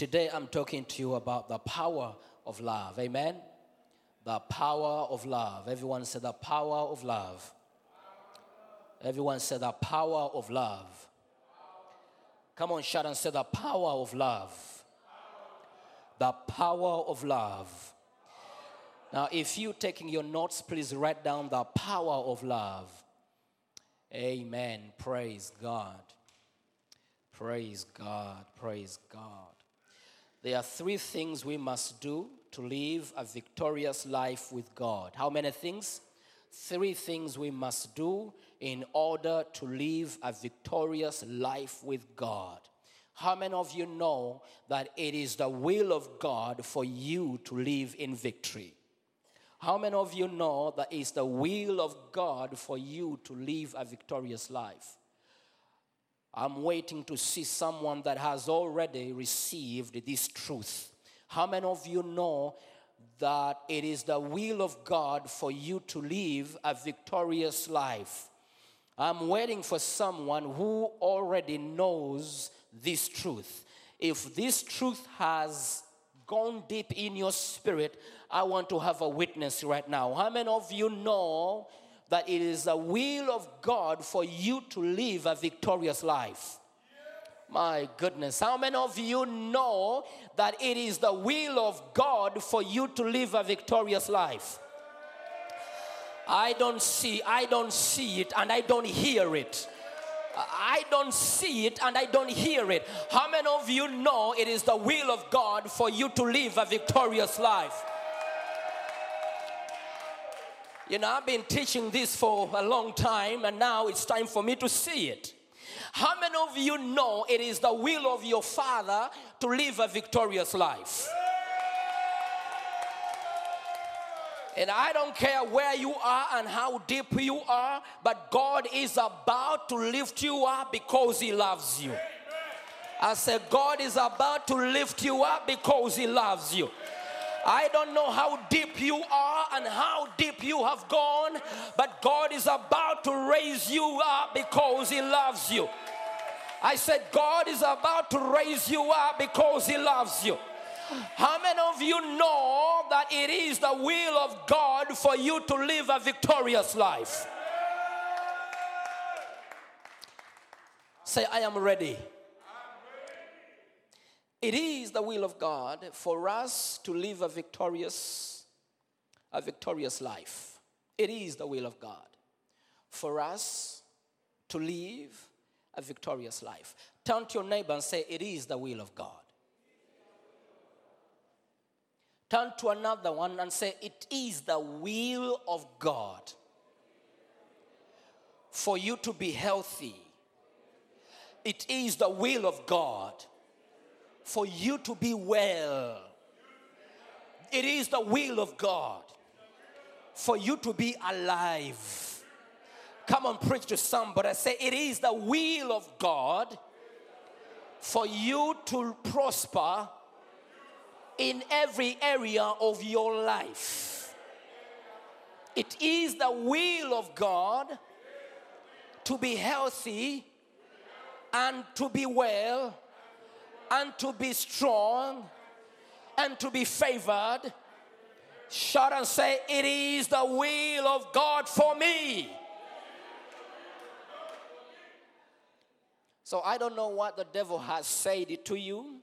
Today I'm talking to you about the power of love. Amen. The power of love. Everyone said the power of love. Everyone said the power of love. Come on, shout and say the power of love. The power of love. Now, if you're taking your notes, please write down the power of love. Amen. Praise God. Praise God. Praise God. There are three things we must do to live a victorious life with God. How many things? Three things we must do in order to live a victorious life with God. How many of you know that it is the will of God for you to live in victory? How many of you know that it's the will of God for you to live a victorious life? I'm waiting to see someone that has already received this truth. How many of you know that it is the will of God for you to live a victorious life? I'm waiting for someone who already knows this truth. If this truth has gone deep in your spirit, I want to have a witness right now. How many of you know that it is the will of God for you to live a victorious life? My goodness, how many of you know that it is the will of God for you to live a victorious life? I don't see, I don't see it, and I don't hear it. I don't see it and I don't hear it. How many of you know it is the will of God for you to live a victorious life? You know, I've been teaching this for a long time, and now it's time for me to see it. How many of you know it is the will of your Father to live a victorious life? And I don't care where you are and how deep you are, but God is about to lift you up because He loves you. I said, God is about to lift you up because He loves you. I don't know how deep you are and how deep you have gone, but God is about to raise you up because He loves you. I said, God is about to raise you up because He loves you. How many of you know that it is the will of God for you to live a victorious life? Say, I am ready. It is the will of God for us to live a victorious, a victorious life. It is the will of God for us to live a victorious life. Turn to your neighbor and say, It is the will of God. Turn to another one and say, It is the will of God for you to be healthy. It is the will of God for you to be well. It is the will of God for you to be alive. Come on, preach to somebody. I say, It is the will of God for you to prosper in every area of your life. It is the will of God to be healthy and to be well and to be strong and to be favored. Shout and say, It is the will of God for me. So I don't know what the devil has said to you.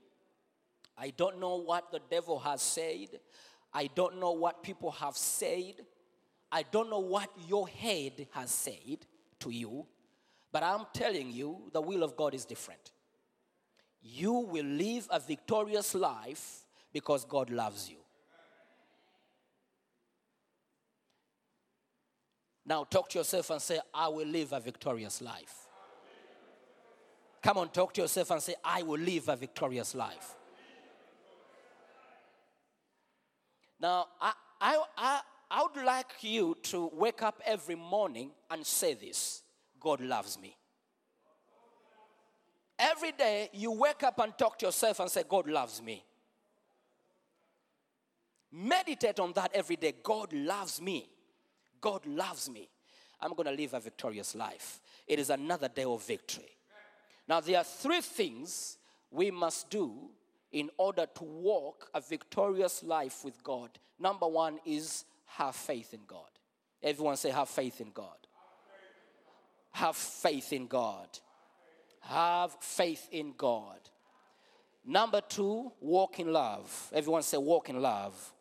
I don't know what the devil has said. I don't know what people have said. I don't know what your head has said to you. But I'm telling you, the will of God is different. You will live a victorious life because God loves you. Now, talk to yourself and say, I will live a victorious life. Come on, talk to yourself and say, I will live a victorious life. Now, I, I, I, I would like you to wake up every morning and say this God loves me. Every day you wake up and talk to yourself and say, God loves me. Meditate on that every day. God loves me. God loves me. I'm going to live a victorious life. It is another day of victory. Now, there are three things we must do in order to walk a victorious life with God. Number one is have faith in God. Everyone say, have faith in God. Have faith in God. Have faith in God. Number two, walk in love. Everyone say, walk in love.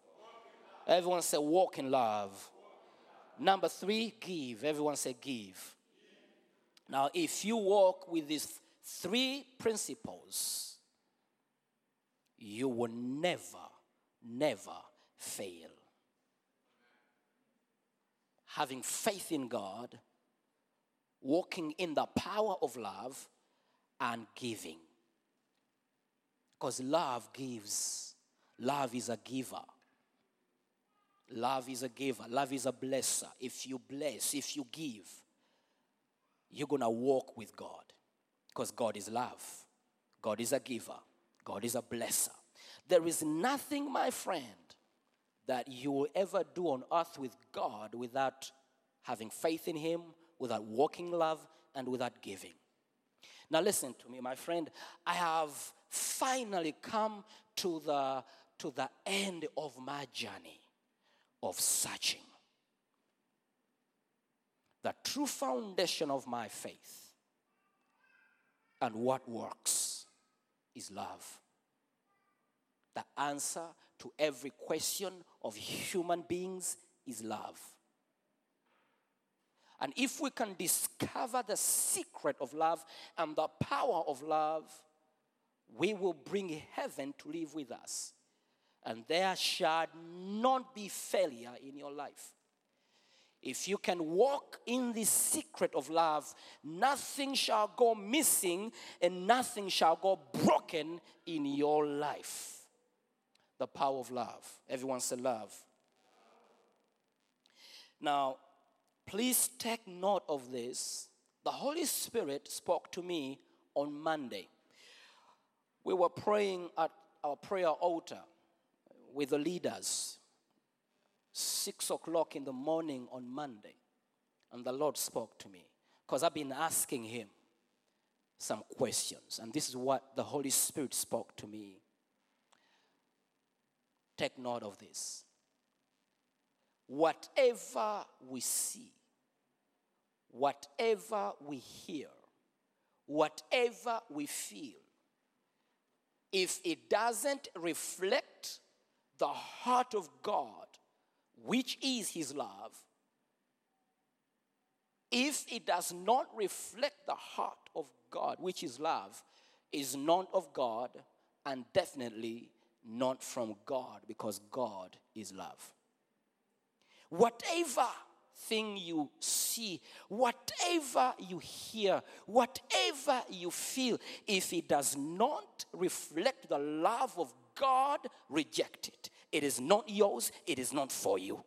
Everyone say, walk in love. Number three, give. Everyone say, give. Now, if you walk with these three principles, you will never, never fail. Having faith in God, walking in the power of love, and giving. Because love gives, love is a giver. Love is a giver, love is a blesser. If you bless, if you give, you're gonna walk with God because God is love, God is a giver, God is a blesser. There is nothing, my friend, that you will ever do on earth with God without having faith in Him, without walking love, and without giving. Now, listen to me, my friend. I have finally come to the, to the end of my journey of searching. The true foundation of my faith and what works is love. The answer to every question of human beings is love. And if we can discover the secret of love and the power of love, we will bring heaven to live with us. And there shall not be failure in your life. If you can walk in the secret of love, nothing shall go missing and nothing shall go broken in your life. The power of love. Everyone say love. Now, please take note of this. The Holy Spirit spoke to me on Monday. We were praying at our prayer altar with the leaders, six o'clock in the morning on Monday. And the Lord spoke to me because I've been asking Him some questions. And this is what the Holy Spirit spoke to me. Take note of this. Whatever we see, whatever we hear, whatever we feel, if it doesn't reflect the heart of God, which is His love, if it does not reflect the heart of God, which is love, is not of God and definitely not from God because God is love. Whatever thing you see, whatever you hear, whatever you feel, if it does not reflect the love of God, reject it. It is not yours, it is not for you.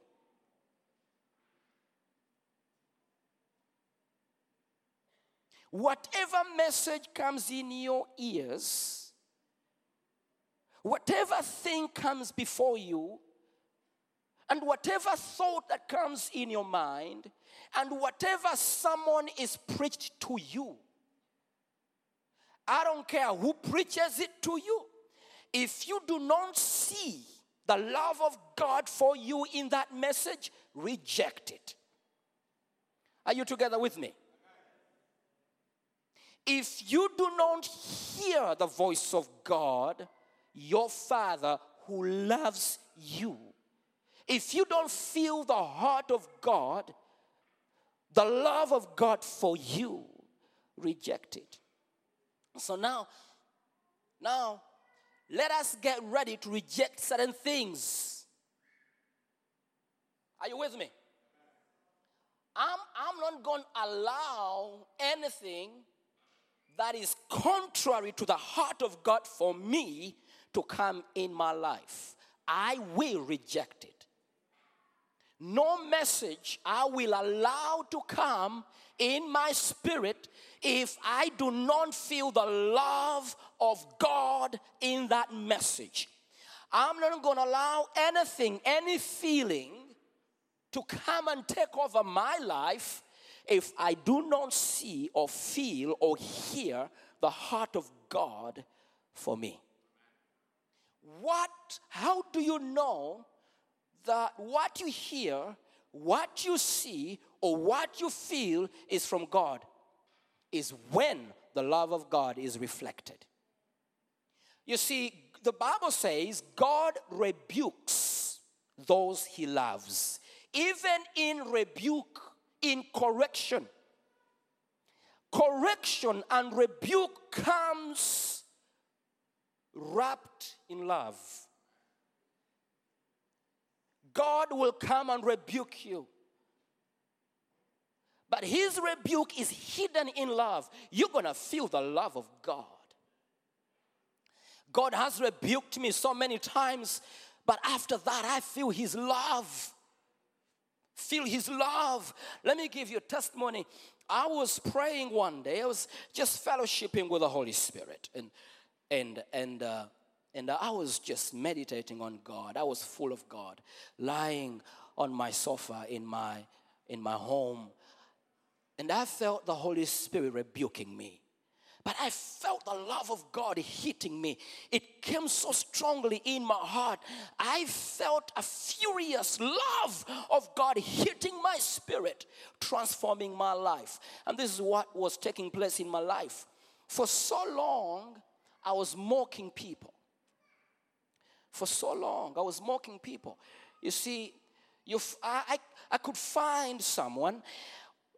Whatever message comes in your ears, whatever thing comes before you, and whatever thought that comes in your mind, and whatever someone is preached to you, I don't care who preaches it to you. If you do not see the love of God for you in that message, reject it. Are you together with me? If you do not hear the voice of God, your Father who loves you, if you don't feel the heart of God, the love of God for you, reject it. So now, now, let us get ready to reject certain things. Are you with me? I'm, I'm not going to allow anything that is contrary to the heart of God for me to come in my life, I will reject it. No message I will allow to come in my spirit if I do not feel the love of God in that message. I'm not going to allow anything, any feeling to come and take over my life if I do not see or feel or hear the heart of God for me. What, how do you know that what you hear, what you see, or what you feel is from God? Is when the love of God is reflected. You see, the Bible says God rebukes those he loves, even in rebuke, in correction. Correction and rebuke comes wrapped in love. God will come and rebuke you. But his rebuke is hidden in love. You're going to feel the love of God. God has rebuked me so many times, but after that, I feel his love. Feel his love. Let me give you a testimony. I was praying one day, I was just fellowshipping with the Holy Spirit, and and and uh, and I was just meditating on God. I was full of God, lying on my sofa in my in my home, and I felt the Holy Spirit rebuking me. But I felt the love of God hitting me. It came so strongly in my heart. I felt a furious love of God hitting my spirit, transforming my life. And this is what was taking place in my life. For so long, I was mocking people. For so long, I was mocking people. You see, you I, I could find someone,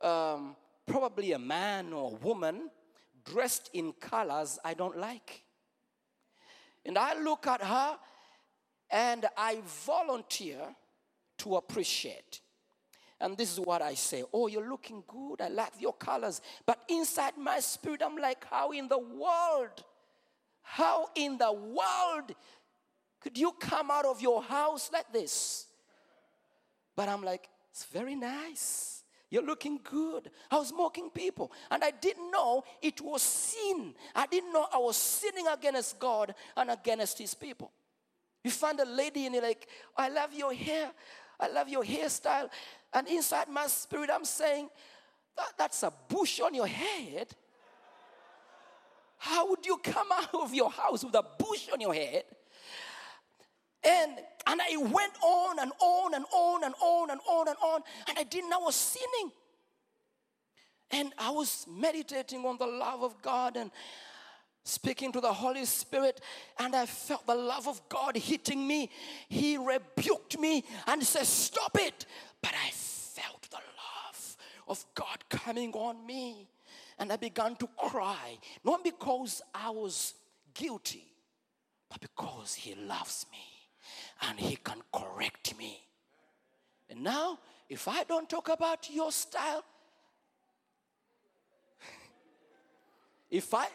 um, probably a man or a woman, dressed in colors I don't like. And I look at her and I volunteer to appreciate. And this is what I say Oh, you're looking good. I like your colors. But inside my spirit, I'm like, How in the world? How in the world could you come out of your house like this? But I'm like, It's very nice. You're looking good. I was mocking people. And I didn't know it was sin. I didn't know I was sinning against God and against His people. You find a lady and you're like, I love your hair. I love your hairstyle. And inside my spirit, I'm saying, that, that's a bush on your head. How would you come out of your house with a bush on your head? And and I went on and on and on and on and on and on, and I didn't know I was sinning. And I was meditating on the love of God and speaking to the Holy Spirit, and I felt the love of God hitting me. He rebuked me and said, Stop it. But I felt the love of God coming on me, and I began to cry, not because I was guilty, but because He loves me and He can correct me. And now, if I don't talk about your style, if I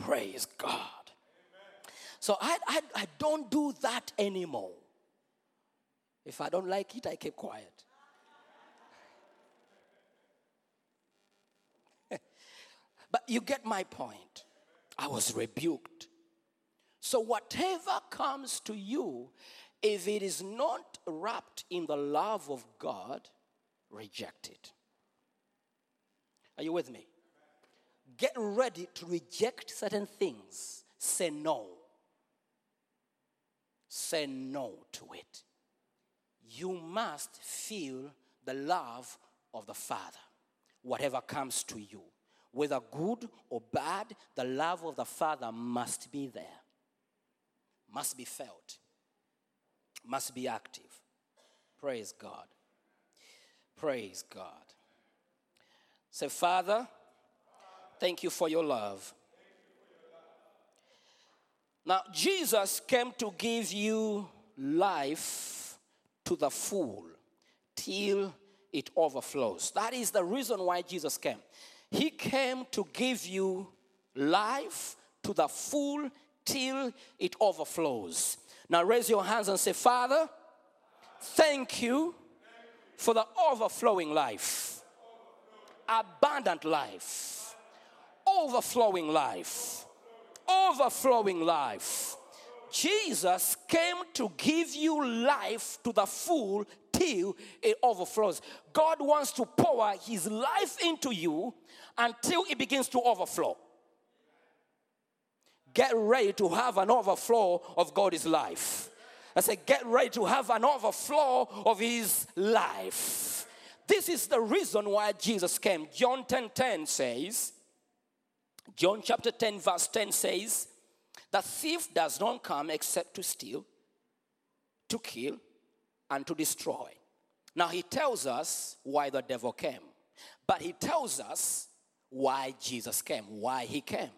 praise God. So I, I, I don't do that anymore. If I don't like it, I keep quiet. but you get my point. I was rebuked. So, whatever comes to you, if it is not wrapped in the love of God, reject it. Are you with me? Get ready to reject certain things. Say no. Say no to it. You must feel the love of the Father, whatever comes to you. Whether good or bad, the love of the Father must be there must be felt, must be active. Praise God. Praise God. Say, Father, thank you for your love. Now, Jesus came to give you life to the full till it overflows. That is the reason why Jesus came. He came to give you life to the full till it overflows. Now raise your hands and say, Father, thank you for the overflowing life, abundant life, overflowing life, overflowing life. Jesus came to give you life to the full till it overflows. God wants to pour his life into you until it begins to overflow. Get ready to have an overflow of God's life. I say, get ready to have an overflow of his life. This is the reason why Jesus came. John 10 10 says, John chapter 10, verse 10 says, The thief does not come except to steal, to kill, and to destroy. Now he tells us why the devil came, but he tells us why Jesus came, why he came.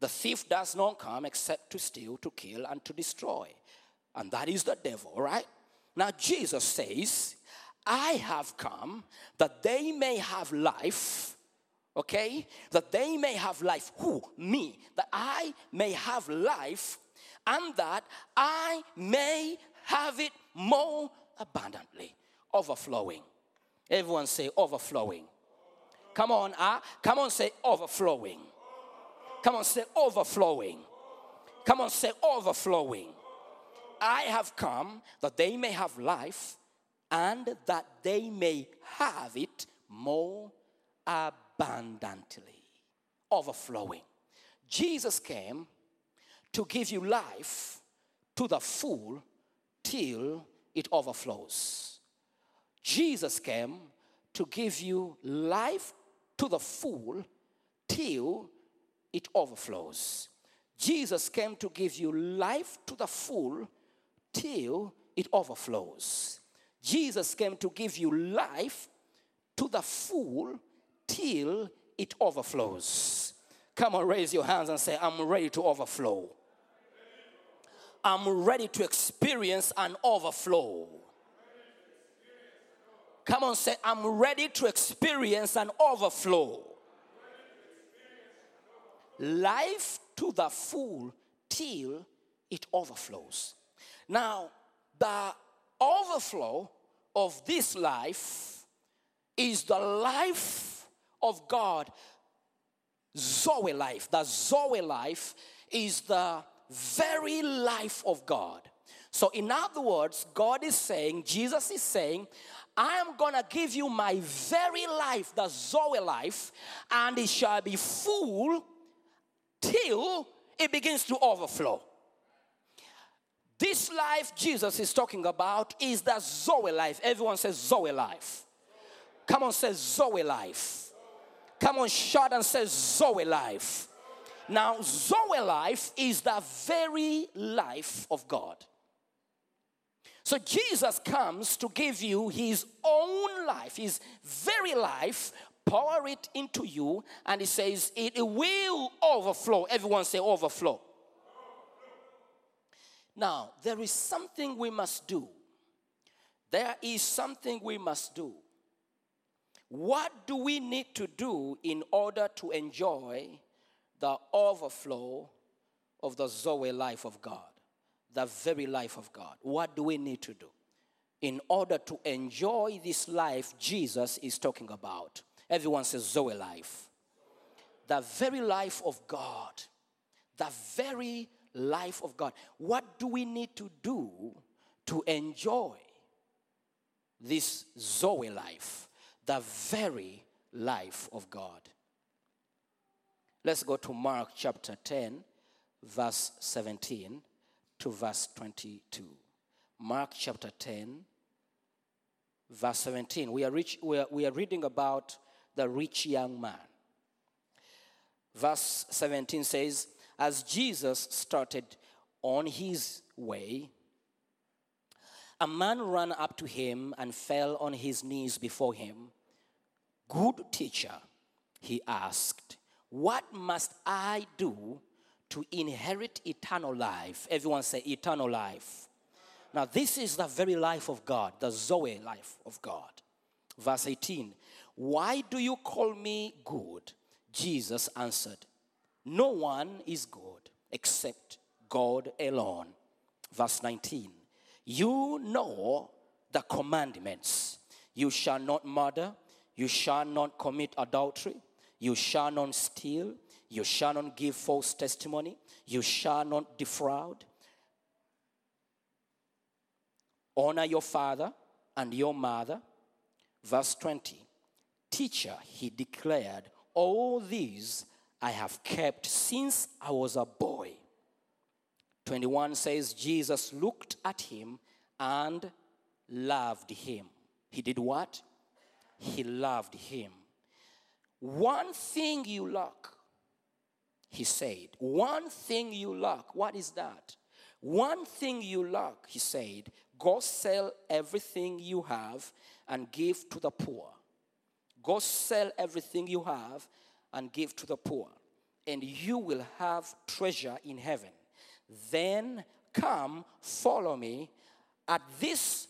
The thief does not come except to steal, to kill, and to destroy. And that is the devil, right? Now, Jesus says, I have come that they may have life, okay? That they may have life. Who? Me. That I may have life and that I may have it more abundantly, overflowing. Everyone say overflowing. Come on, ah, come on, say overflowing. Come on, say overflowing. Come on, say overflowing. I have come that they may have life and that they may have it more abundantly. Overflowing. Jesus came to give you life to the full till it overflows. Jesus came to give you life to the full till it overflows. Jesus came to give you life to the full till it overflows. Jesus came to give you life to the full till it overflows. Come on, raise your hands and say, I'm ready to overflow. I'm ready to experience an overflow. Come on, say, I'm ready to experience an overflow. Life to the full till it overflows. Now, the overflow of this life is the life of God. Zoe life. The Zoe life is the very life of God. So, in other words, God is saying, Jesus is saying, I am gonna give you my very life, the Zoe life, and it shall be full till it begins to overflow. This life Jesus is talking about is the Zoe life. Everyone says Zoe life. Come on, say Zoe life. Come on, shout and say Zoe life. Now, Zoe life is the very life of God. So Jesus comes to give you his own life, his very life, pour it into you, and he says it will overflow. Everyone say overflow. Now, there is something we must do. There is something we must do. What do we need to do in order to enjoy the overflow of the Zoe life of God? The very life of God. What do we need to do? In order to enjoy this life Jesus is talking about. Everyone says Zoe life. The very life of God. The very life of God. What do we need to do to enjoy this Zoe life? The very life of God. Let's go to Mark chapter 10, verse 17 to verse 22. Mark chapter 10, verse 17. We are, rich, we are, we are reading about the rich young man. Verse 17 says, As Jesus started on his way, a man ran up to him and fell on his knees before him. Good teacher, he asked, What must I do to inherit eternal life? Everyone say, Eternal life. Now, this is the very life of God, the Zoe life of God. Verse 18 Why do you call me good? Jesus answered, No one is good except God alone. Verse 19 You know the commandments you shall not murder, you shall not commit adultery, you shall not steal, you shall not give false testimony, you shall not defraud. Honor your father and your mother. Verse 20 Teacher, he declared, All these I have kept since I was a boy. 21 says, Jesus looked at him and loved him. He did what? He loved him. One thing you lack, he said. One thing you lack. What is that? One thing you lack, he said. Go sell everything you have and give to the poor. Go sell everything you have and give to the poor, and you will have treasure in heaven. Then come, follow me. At this,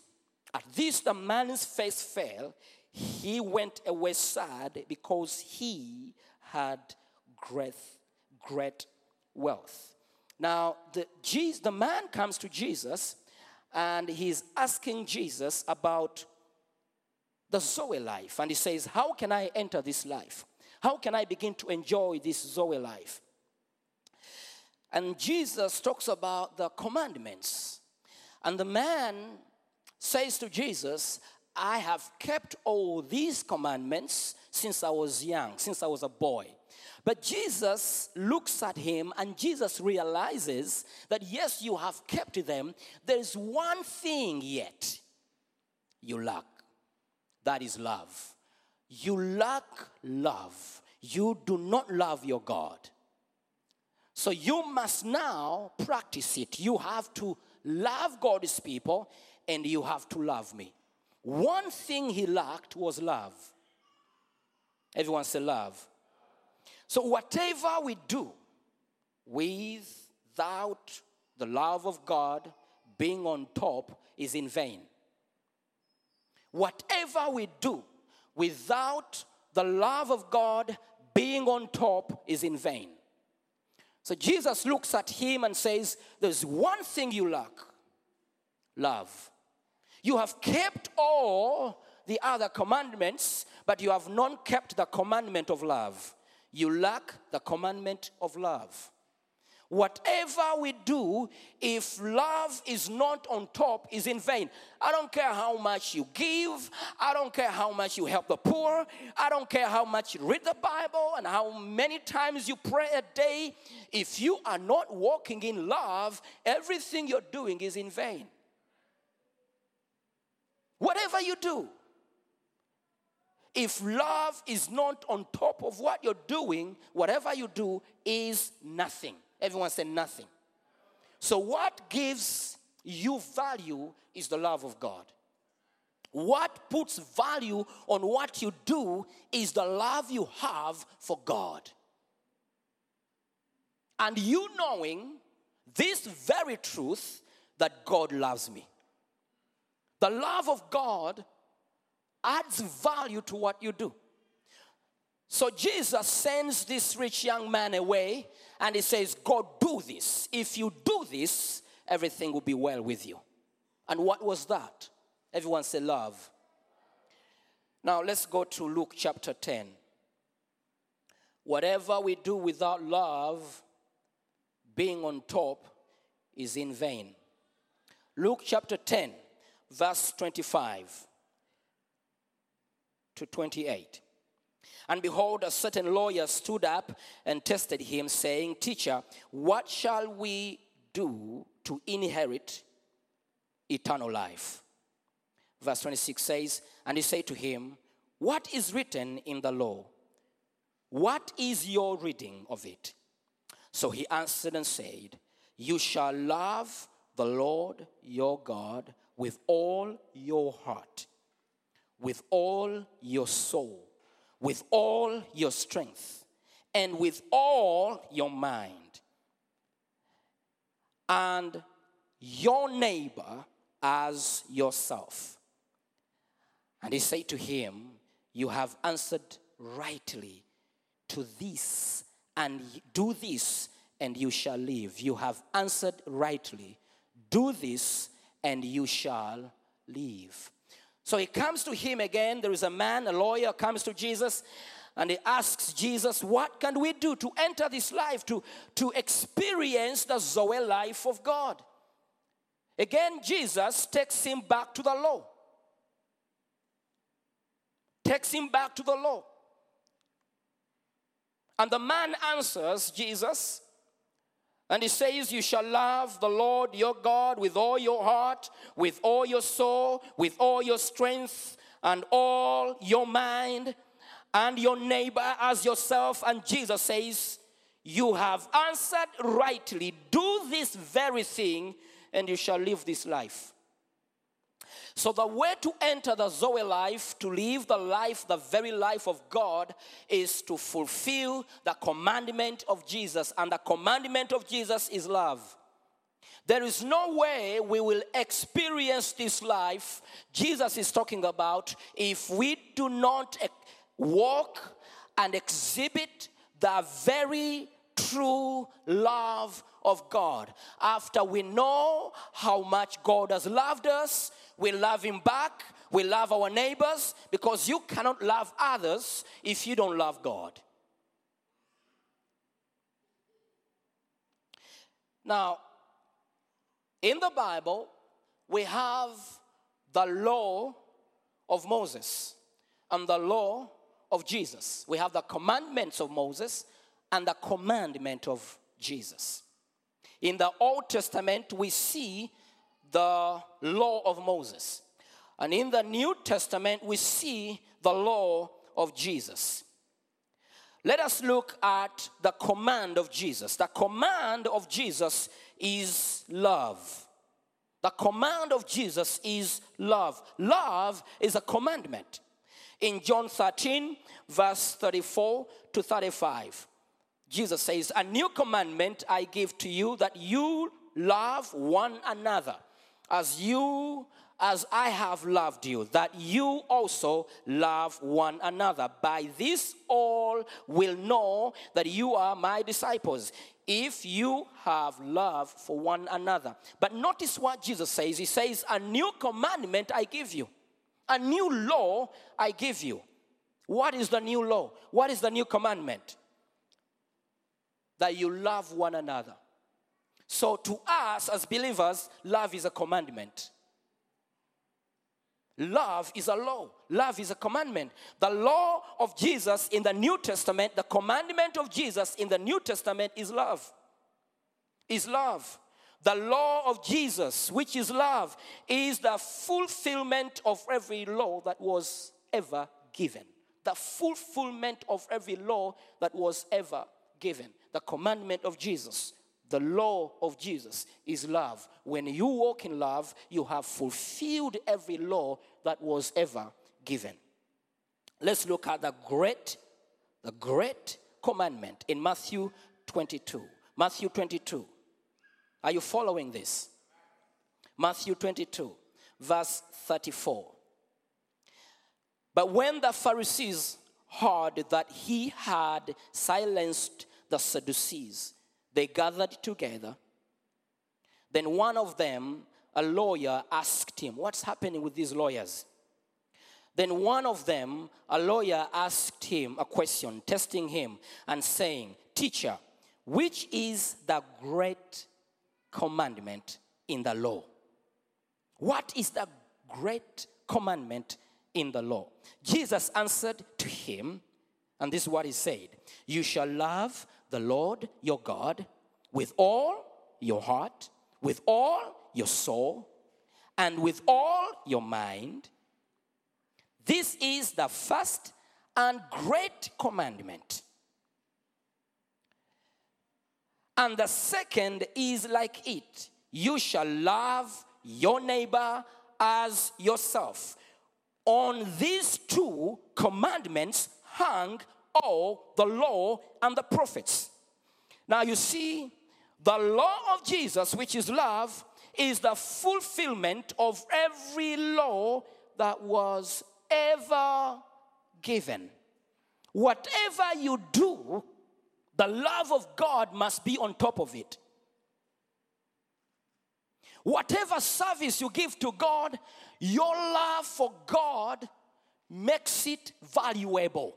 at this, the man's face fell. He went away sad because he had great, great wealth. Now, the, Jesus, the man comes to Jesus and he's asking Jesus about the Zoe life. And he says, How can I enter this life? How can I begin to enjoy this Zoe life? And Jesus talks about the commandments. And the man says to Jesus, I have kept all these commandments since I was young, since I was a boy. But Jesus looks at him and Jesus realizes that yes, you have kept them. There is one thing yet you lack that is love. You lack love. You do not love your God. So you must now practice it. You have to love God's people and you have to love me. One thing he lacked was love. Everyone say love. So whatever we do without the love of God being on top is in vain. Whatever we do without the love of God being on top is in vain. So Jesus looks at him and says, There's one thing you lack love. You have kept all the other commandments, but you have not kept the commandment of love. You lack the commandment of love. Whatever we do, if love is not on top, is in vain. I don't care how much you give. I don't care how much you help the poor. I don't care how much you read the Bible and how many times you pray a day. If you are not walking in love, everything you're doing is in vain. Whatever you do, if love is not on top of what you're doing, whatever you do is nothing. Everyone said nothing. So, what gives you value is the love of God. What puts value on what you do is the love you have for God. And you knowing this very truth that God loves me. The love of God adds value to what you do. So Jesus sends this rich young man away and he says, Go do this. If you do this, everything will be well with you. And what was that? Everyone say love. Now let's go to Luke chapter 10. Whatever we do without love being on top is in vain. Luke chapter 10, verse 25 to 28. And behold, a certain lawyer stood up and tested him, saying, Teacher, what shall we do to inherit eternal life? Verse 26 says, And he said to him, What is written in the law? What is your reading of it? So he answered and said, You shall love the Lord your God with all your heart, with all your soul, with all your strength, and with all your mind, and your neighbor as yourself. And he said to him, You have answered rightly to this, and do this, and you shall live. You have answered rightly. Do this, and you shall live. So he comes to him again. There is a man, a lawyer, comes to Jesus, and he asks Jesus, What can we do to enter this life, to, to experience the Zoe life of God? Again, Jesus takes him back to the law. Takes him back to the law. And the man answers Jesus, and he says, You shall love the Lord your God with all your heart, with all your soul, with all your strength, and all your mind, and your neighbor as yourself. And Jesus says, You have answered rightly. Do this very thing, and you shall live this life. So, the way to enter the Zoe life, to live the life, the very life of God, is to fulfill the commandment of Jesus. And the commandment of Jesus is love. There is no way we will experience this life Jesus is talking about if we do not walk and exhibit the very true love of God. After we know how much God has loved us, we love Him back, we love our neighbors, because you cannot love others if you don't love God. Now, in the Bible, we have the law of Moses and the law of Jesus. We have the commandments of Moses and the commandment of Jesus. In the Old Testament, we see the law of Moses. And in the New Testament, we see the law of Jesus. Let us look at the command of Jesus. The command of Jesus is love. The command of Jesus is love. Love is a commandment. In John 13, verse 34 to 35, Jesus says, A new commandment I give to you that you love one another as you as I have loved you, that you also love one another. By this all will know that you are my disciples, if you have love for one another. But notice what Jesus says. He says, A new commandment I give you, a new law I give you. What is the new law? What is the new commandment? That you love one another. So, to us as believers, love is a commandment. Love is a law. Love is a commandment. The law of Jesus in the New Testament, the commandment of Jesus in the New Testament is love. Is love. The law of Jesus, which is love, is the fulfillment of every law that was ever given. The fulfillment of every law that was ever given. The commandment of Jesus the law of Jesus is love. When you walk in love, you have fulfilled every law that was ever given. Let's look at the great, the great commandment in Matthew 22. Matthew 22. Are you following this? Matthew 22, verse 34. But when the Pharisees heard that he had silenced the Sadducees, they gathered together. Then one of them, a lawyer, asked him, What's happening with these lawyers? Then one of them, a lawyer, asked him a question, testing him and saying, Teacher, which is the great commandment in the law? What is the great commandment in the law? Jesus answered to him, and this is what he said You shall love the Lord your God with all your heart, with all your soul, and with all your mind. This is the first and great commandment. And the second is like it you shall love your neighbor as yourself. On these two commandments hang all the law and the prophets. Now you see, the law of Jesus, which is love, is the fulfillment of every law that was ever given. Whatever you do, the love of God must be on top of it. Whatever service you give to God, your love for God makes it valuable.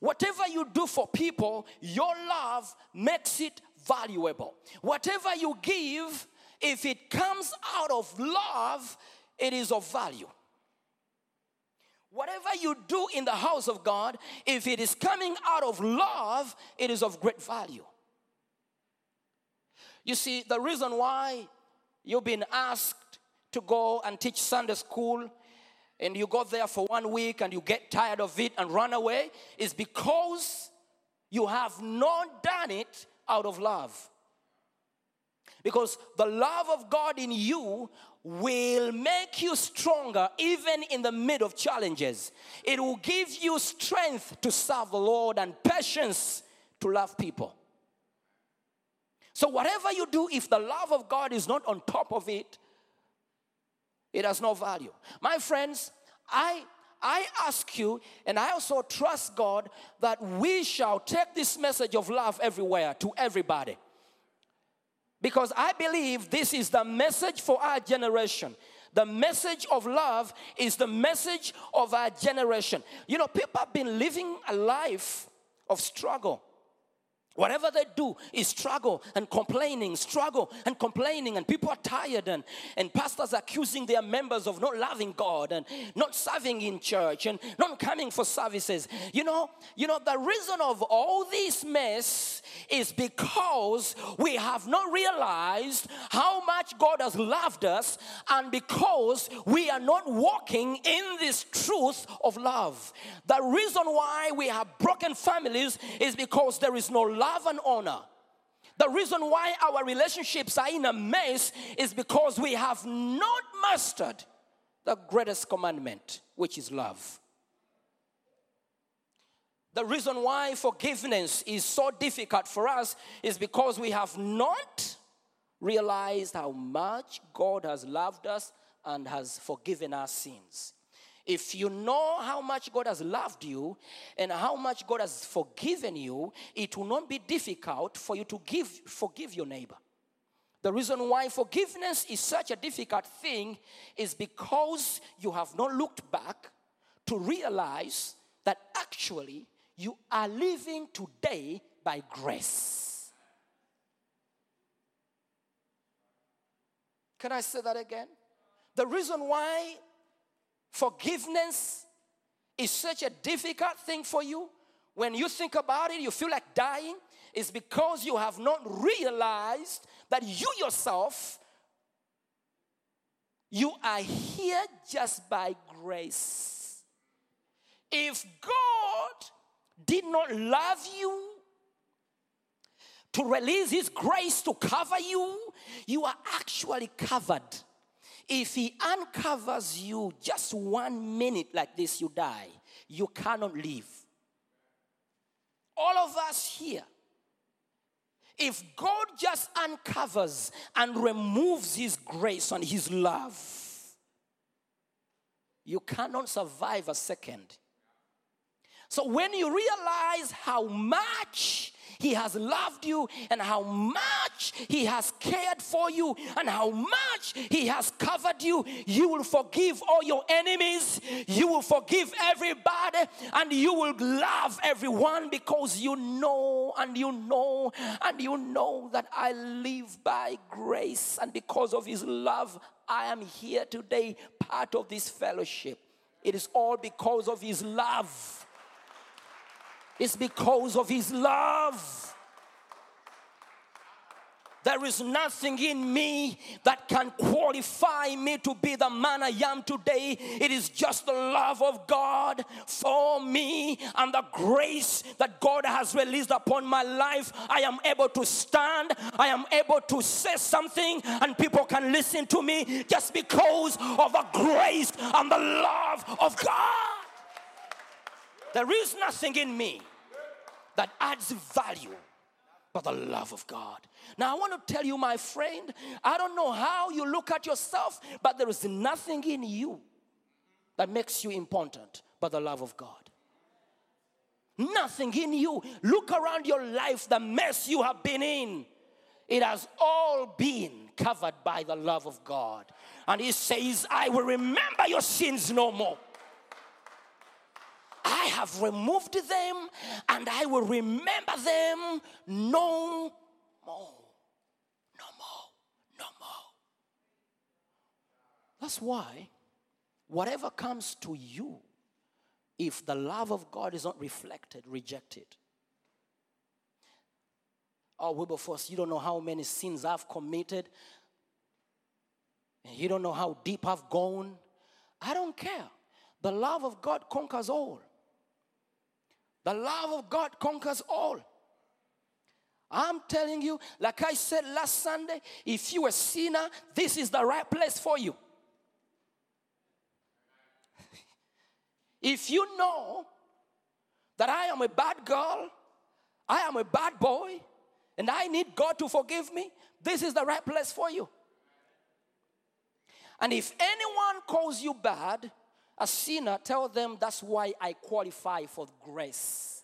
Whatever you do for people, your love makes it valuable. Whatever you give, if it comes out of love, it is of value. Whatever you do in the house of God, if it is coming out of love, it is of great value. You see, the reason why you've been asked to go and teach Sunday school and you go there for one week and you get tired of it and run away is because you have not done it out of love. Because the love of God in you will make you stronger even in the mid of challenges. It will give you strength to serve the Lord and patience to love people. So, whatever you do, if the love of God is not on top of it, it has no value. My friends, I I ask you, and I also trust God that we shall take this message of love everywhere to everybody. Because I believe this is the message for our generation. The message of love is the message of our generation. You know, people have been living a life of struggle. Whatever they do is struggle and complaining, struggle and complaining, and people are tired, and, and pastors accusing their members of not loving God and not serving in church and not coming for services. You know, you know, the reason of all this mess is because we have not realized how much God has loved us, and because we are not walking in this truth of love. The reason why we have broken families is because there is no love and honor. The reason why our relationships are in a mess is because we have not mastered the greatest commandment, which is love. The reason why forgiveness is so difficult for us is because we have not realized how much God has loved us and has forgiven our sins. If you know how much God has loved you and how much God has forgiven you, it will not be difficult for you to give forgive your neighbor. The reason why forgiveness is such a difficult thing is because you have not looked back to realize that actually you are living today by grace. Can I say that again? The reason why forgiveness is such a difficult thing for you, when you think about it, you feel like dying, is because you have not realized that you yourself you are here just by grace. If God did not love you to release His grace to cover you, you are actually covered. If He uncovers you just one minute like this, you die. You cannot live. All of us here, if God just uncovers and removes His grace and His love, you cannot survive a second. So when you realize how much he has loved you and how much he has cared for you and how much he has covered you, you will forgive all your enemies, you will forgive everybody, and you will love everyone because you know and you know and you know that I live by grace and because of his love I am here today part of this fellowship. It is all because of his love. It's because of His love. There is nothing in me that can qualify me to be the man I am today. It is just the love of God for me and the grace that God has released upon my life. I am able to stand, I am able to say something, and people can listen to me just because of the grace and the love of God. There is nothing in me that adds value but the love of God. Now, I want to tell you, my friend, I don't know how you look at yourself, but there is nothing in you that makes you important but the love of God. Nothing in you. Look around your life, the mess you have been in. It has all been covered by the love of God. And He says, I will remember your sins no more. I have removed them and I will remember them no more. No more. No more. That's why whatever comes to you, if the love of God is not reflected, reject it. Oh, Wilberforce, you don't know how many sins I've committed. And you don't know how deep I've gone. I don't care. The love of God conquers all. The love of God conquers all. I'm telling you, like I said last Sunday, if you are a sinner, this is the right place for you. if you know that I am a bad girl, I am a bad boy, and I need God to forgive me, this is the right place for you. And if anyone calls you bad, a sinner, tell them that's why I qualify for grace.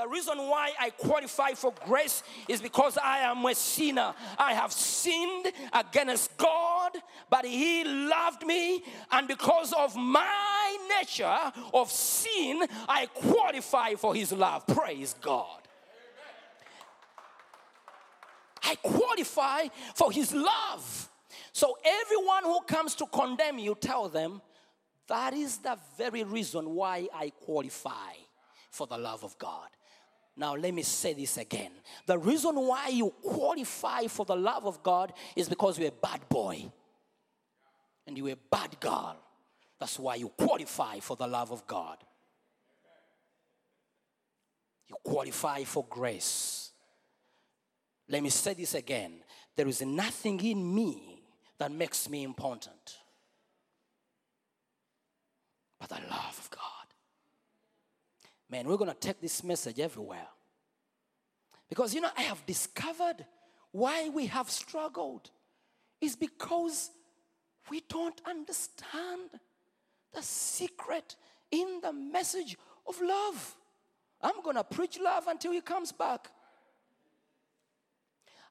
The reason why I qualify for grace is because I am a sinner. I have sinned against God, but He loved me, and because of my nature of sin, I qualify for His love. Praise God. I qualify for His love. So, everyone who comes to condemn you, tell them that is the very reason why I qualify for the love of God. Now, let me say this again. The reason why you qualify for the love of God is because you're a bad boy and you're a bad girl. That's why you qualify for the love of God. You qualify for grace. Let me say this again. There is nothing in me that makes me important but the love of God. Man, we're going to take this message everywhere. Because, you know, I have discovered why we have struggled is because we don't understand the secret in the message of love. I'm going to preach love until he comes back.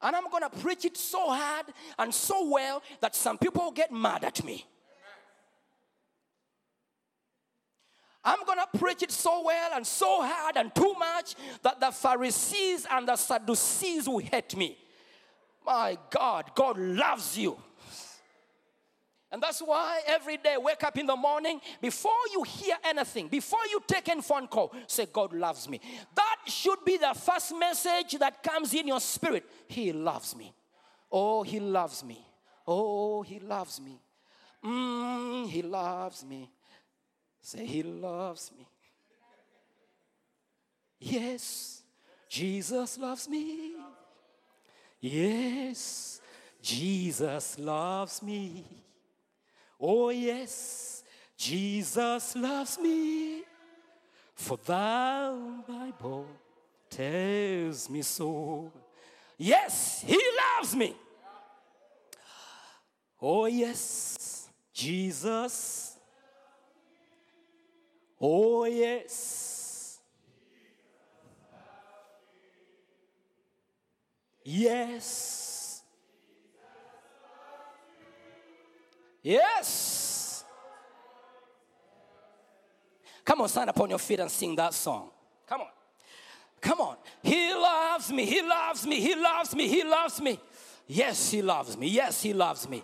And I'm going to preach it so hard and so well that some people get mad at me. I'm going to preach it so well and so hard and too much that the Pharisees and the Sadducees will hate me. My God, God loves you. And that's why every day, wake up in the morning, before you hear anything, before you take any phone call, say, God loves me. That should be the first message that comes in your spirit. He loves me. Oh, He loves me. Oh, He loves me. Mm, he loves me. Say, He loves me. Yes, Jesus loves me. Yes, Jesus loves me. Oh, yes, Jesus loves me. For thou, Bible, tells me so. Yes, He loves me. Oh, yes, Jesus. Oh, yes. Yes. Yes. Come on, stand upon your feet and sing that song. Come on. Come on. He loves me. He loves me. He loves me. He loves me. Yes, he loves me. Yes, he loves me.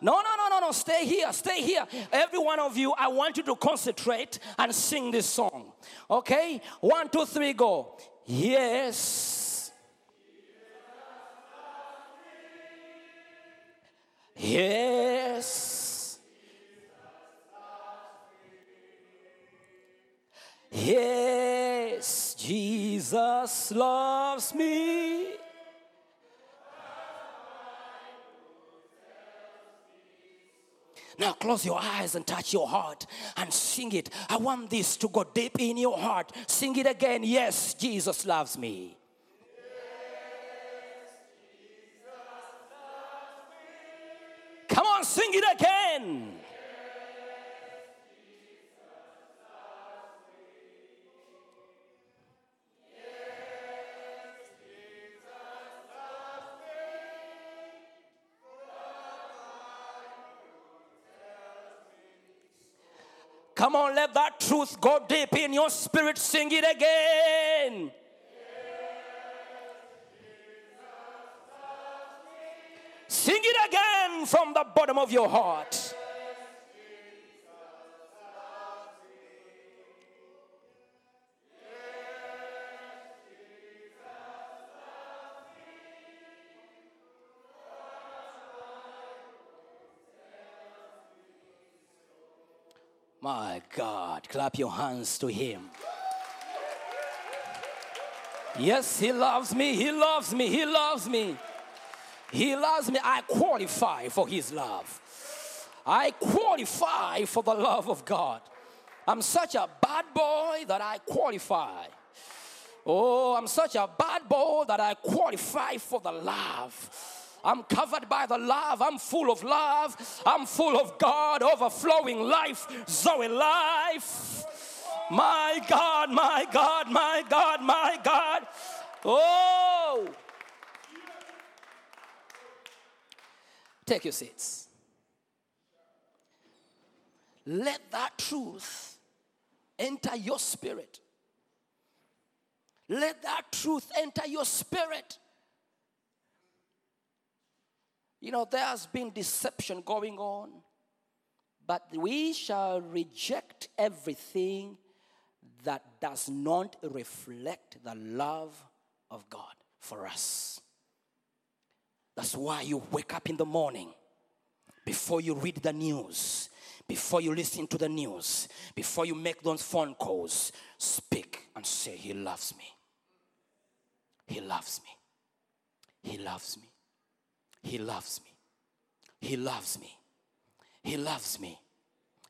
No, no, no, no, no. Stay here. Stay here. Every one of you, I want you to concentrate and sing this song. Okay? One, two, three, go. Yes. Yes. Yes, Jesus loves me. Close your eyes and touch your heart and sing it. I want this to go deep in your heart. Sing it again. Yes, Jesus loves me. Come on, let that truth go deep in your spirit. Sing it again. Sing it again from the bottom of your heart. God, clap your hands to Him. Yes, He loves me, He loves me, He loves me. He loves me. I qualify for His love. I qualify for the love of God. I'm such a bad boy that I qualify. Oh, I'm such a bad boy that I qualify for the love. I'm covered by the love. I'm full of love. I'm full of God, overflowing life, Zoe life. My God, my God, my God, my God. Oh. Take your seats. Let that truth enter your spirit. Let that truth enter your spirit. You know, there has been deception going on, but we shall reject everything that does not reflect the love of God for us. That's why you wake up in the morning before you read the news, before you listen to the news, before you make those phone calls, speak and say, He loves me. He loves me. He loves me. He loves me. He loves me. He loves me.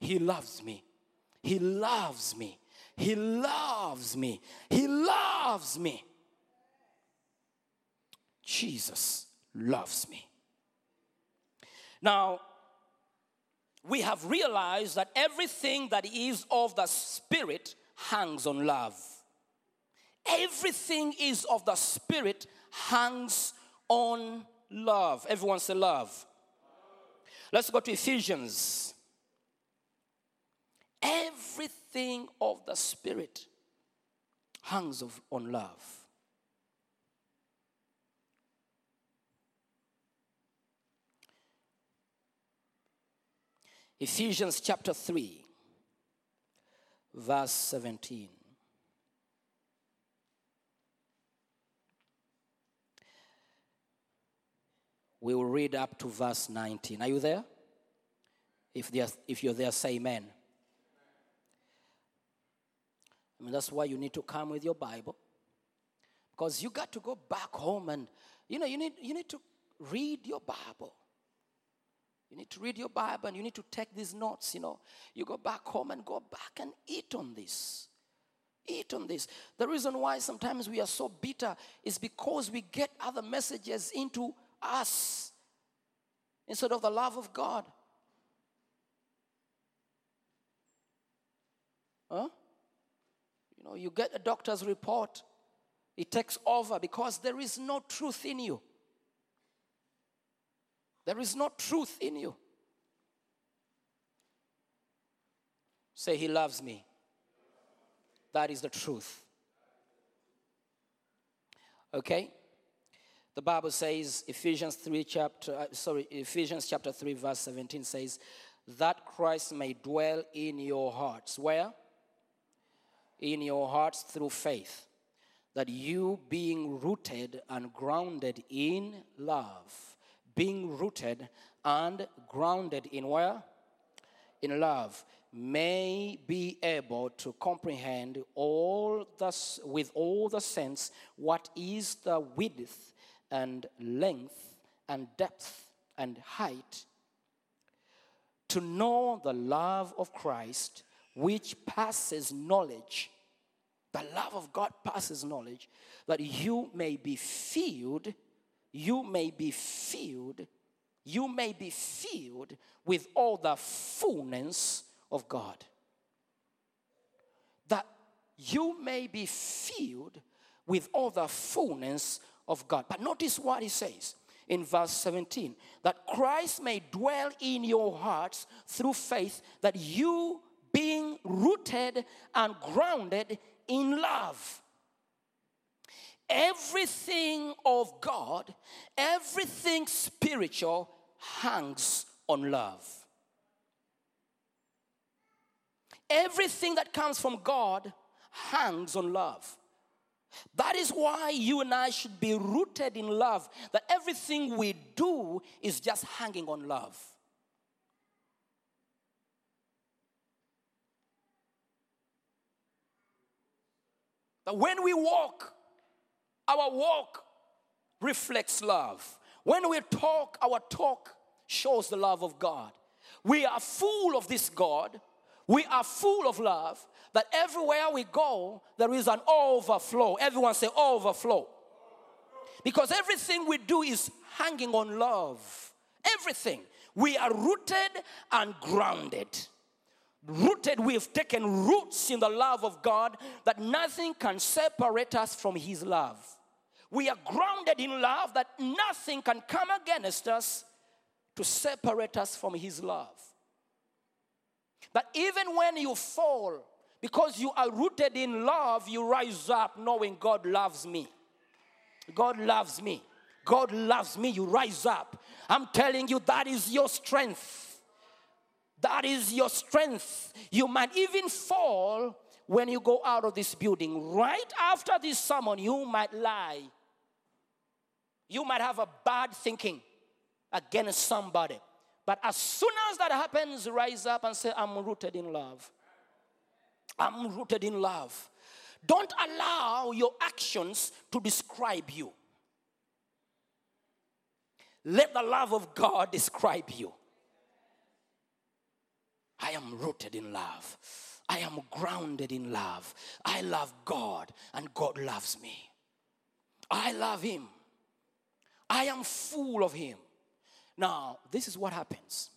He loves me. He loves me. He loves me. He loves me. Jesus loves me. Now, we have realized that everything that is of the Spirit hangs on love. Everything is of the Spirit hangs on love. Everyone say love. Let's go to Ephesians. Everything of the Spirit hangs of, on love. Ephesians chapter 3, verse 17. We will read up to verse 19. Are you there? If, there, if you're there, say amen. I mean, that's why you need to come with your Bible. Because you got to go back home and, you know, you need, you need to read your Bible. You need to read your Bible and you need to take these notes, you know. You go back home and go back and eat on this. Eat on this. The reason why sometimes we are so bitter is because we get other messages into us instead of the love of God. Huh? You know, you get a doctor's report, it takes over because there is no truth in you. There is no truth in you. Say, He loves me. That is the truth. Okay? The Bible says, Ephesians 3 chapter, uh, sorry, Ephesians chapter 3 verse 17 says, that Christ may dwell in your hearts. Where? In your hearts through faith. That you being rooted and grounded in love, being rooted and grounded in where? In love, may be able to comprehend all the, with all the sense what is the width and length and depth and height to know the love of Christ, which passes knowledge. The love of God passes knowledge, that you may be filled, you may be filled, you may be filled with all the fullness of God. That you may be filled with all the fullness of God. But notice what he says in verse 17 that Christ may dwell in your hearts through faith, that you being rooted and grounded in love. Everything of God, everything spiritual hangs on love. Everything that comes from God hangs on love. That is why you and I should be rooted in love, that everything we do is just hanging on love. That when we walk, our walk reflects love. When we talk, our talk shows the love of God. We are full of this God. We are full of love that everywhere we go, there is an overflow. Everyone say overflow. Because everything we do is hanging on love. Everything. We are rooted and grounded. Rooted, we've taken roots in the love of God that nothing can separate us from His love. We are grounded in love that nothing can come against us to separate us from His love. That even when you fall, because you are rooted in love, you rise up knowing God loves me. God loves me. God loves me. You rise up. I'm telling you, that is your strength. That is your strength. You might even fall when you go out of this building. Right after this sermon, you might lie. You might have a bad thinking against somebody. But as soon as that happens, rise up and say, I'm rooted in love. I'm rooted in love. Don't allow your actions to describe you. Let the love of God describe you. I am rooted in love. I am grounded in love. I love God and God loves me. I love Him. I am full of Him. Now, this is what happens.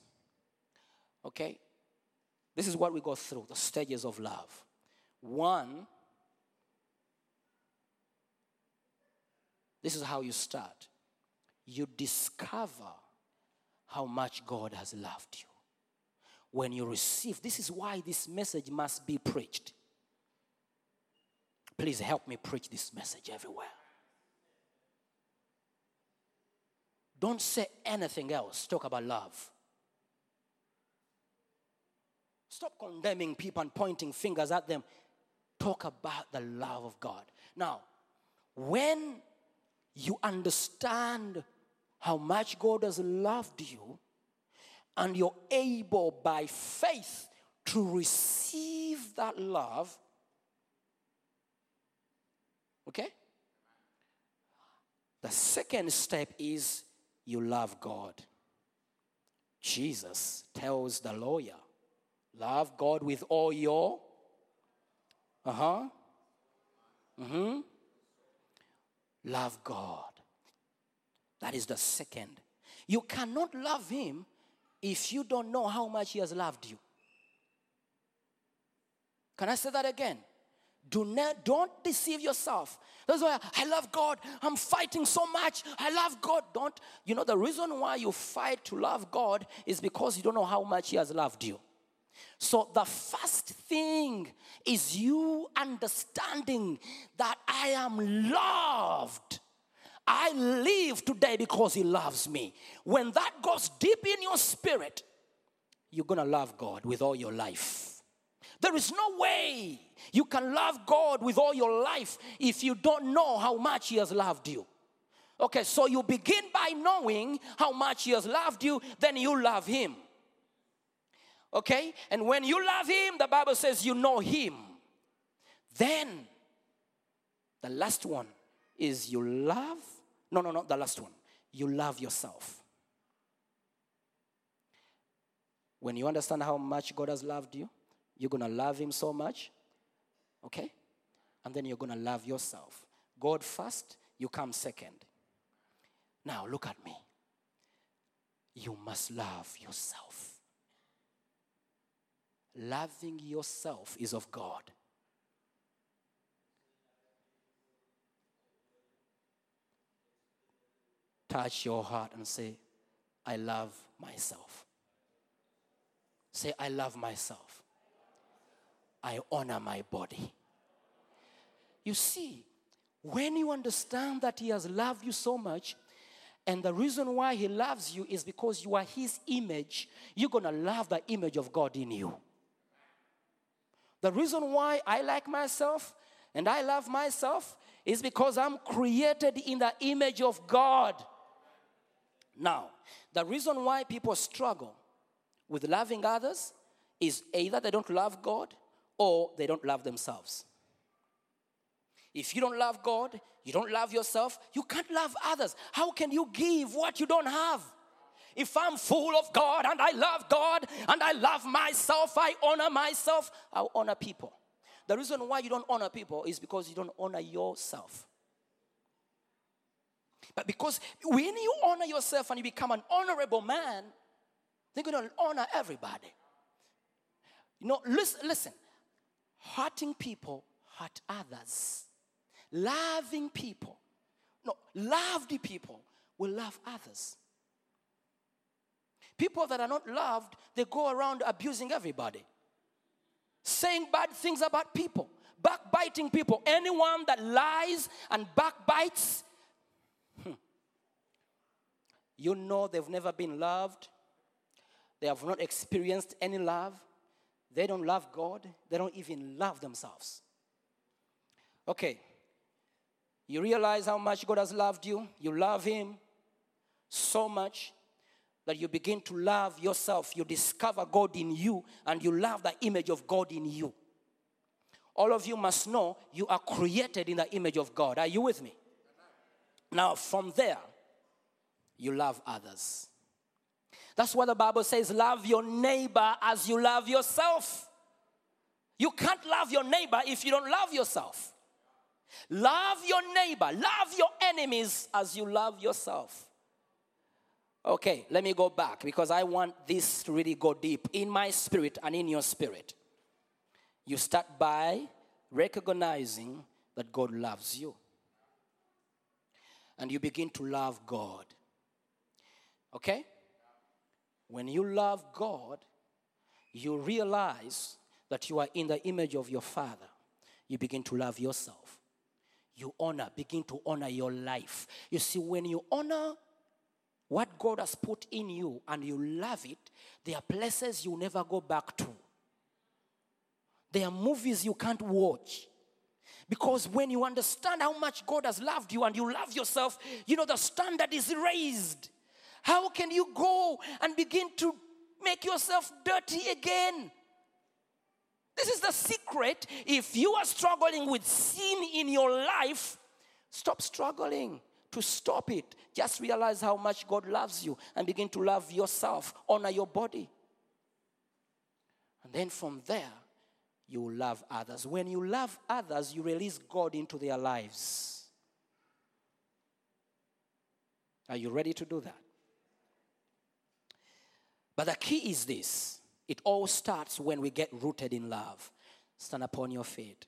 Okay? This is what we go through the stages of love. One, this is how you start. You discover how much God has loved you. When you receive, this is why this message must be preached. Please help me preach this message everywhere. Don't say anything else. Talk about love. Stop condemning people and pointing fingers at them. Talk about the love of God. Now, when you understand how much God has loved you, and you're able by faith to receive that love, okay? The second step is you love God. Jesus tells the lawyer, love God with all your, uh huh, mm-hmm, love God. That is the second. You cannot love Him if you don't know how much He has loved you. Can I say that again? Do not, don't deceive yourself. That's why I love God. I'm fighting so much. I love God. Don't, you know, the reason why you fight to love God is because you don't know how much He has loved you. So, the first thing is you understanding that I am loved. I live today because He loves me. When that goes deep in your spirit, you're gonna love God with all your life. There is no way you can love God with all your life if you don't know how much He has loved you. Okay, so you begin by knowing how much He has loved you, then you love Him. Okay, and when you love Him, the Bible says you know Him. Then the last one is you love, no, no, not the last one. You love yourself. When you understand how much God has loved you, you're going to love Him so much. Okay? And then you're going to love yourself. God first, you come second. Now, look at me. You must love yourself. Loving yourself is of God. Touch your heart and say, I love myself. Say, I love myself. I honor my body. You see, when you understand that He has loved you so much, and the reason why He loves you is because you are His image, you're gonna love the image of God in you. The reason why I like myself and I love myself is because I'm created in the image of God. Now, the reason why people struggle with loving others is either they don't love God or they don't love themselves. If you don't love God, you don't love yourself, you can't love others. How can you give what you don't have? If I'm full of God and I love God and I love myself, I honor myself, I'll honor people. The reason why you don't honor people is because you don't honor yourself. But because when you honor yourself and you become an honorable man, they're going to honor everybody. You know, listen, listen. Hurting people hurt others. Loving people, no, loved people will love others. People that are not loved, they go around abusing everybody, saying bad things about people, backbiting people. Anyone that lies and backbites, hmm, you know they've never been loved, they have not experienced any love, they don't love God, they don't even love themselves. Okay, you realize how much God has loved you, you love Him so much that you begin to love yourself. You discover God in you and you love the image of God in you. All of you must know you are created in the image of God. Are you with me? Now, from there, you love others. That's what the Bible says love your neighbor as you love yourself. You can't love your neighbor if you don't love yourself. Love your neighbor, love your enemies as you love yourself. Okay, let me go back because I want this to really go deep in my spirit and in your spirit. You start by recognizing that God loves you. And you begin to love God. Okay? When you love God, you realize that you are in the image of your Father. You begin to love yourself. You honor, begin to honor your life. You see, when you honor what God has put in you and you love it, there are places you never go back to. There are movies you can't watch. Because when you understand how much God has loved you and you love yourself, you know the standard is raised. How can you go and begin to make yourself dirty again? This is the secret. If you are struggling with sin in your life, stop struggling. To stop it, just realize how much God loves you and begin to love yourself, honor your body. And then from there, you will love others. When you love others, you release God into their lives. Are you ready to do that? But the key is this it all starts when we get rooted in love. Stand upon your feet.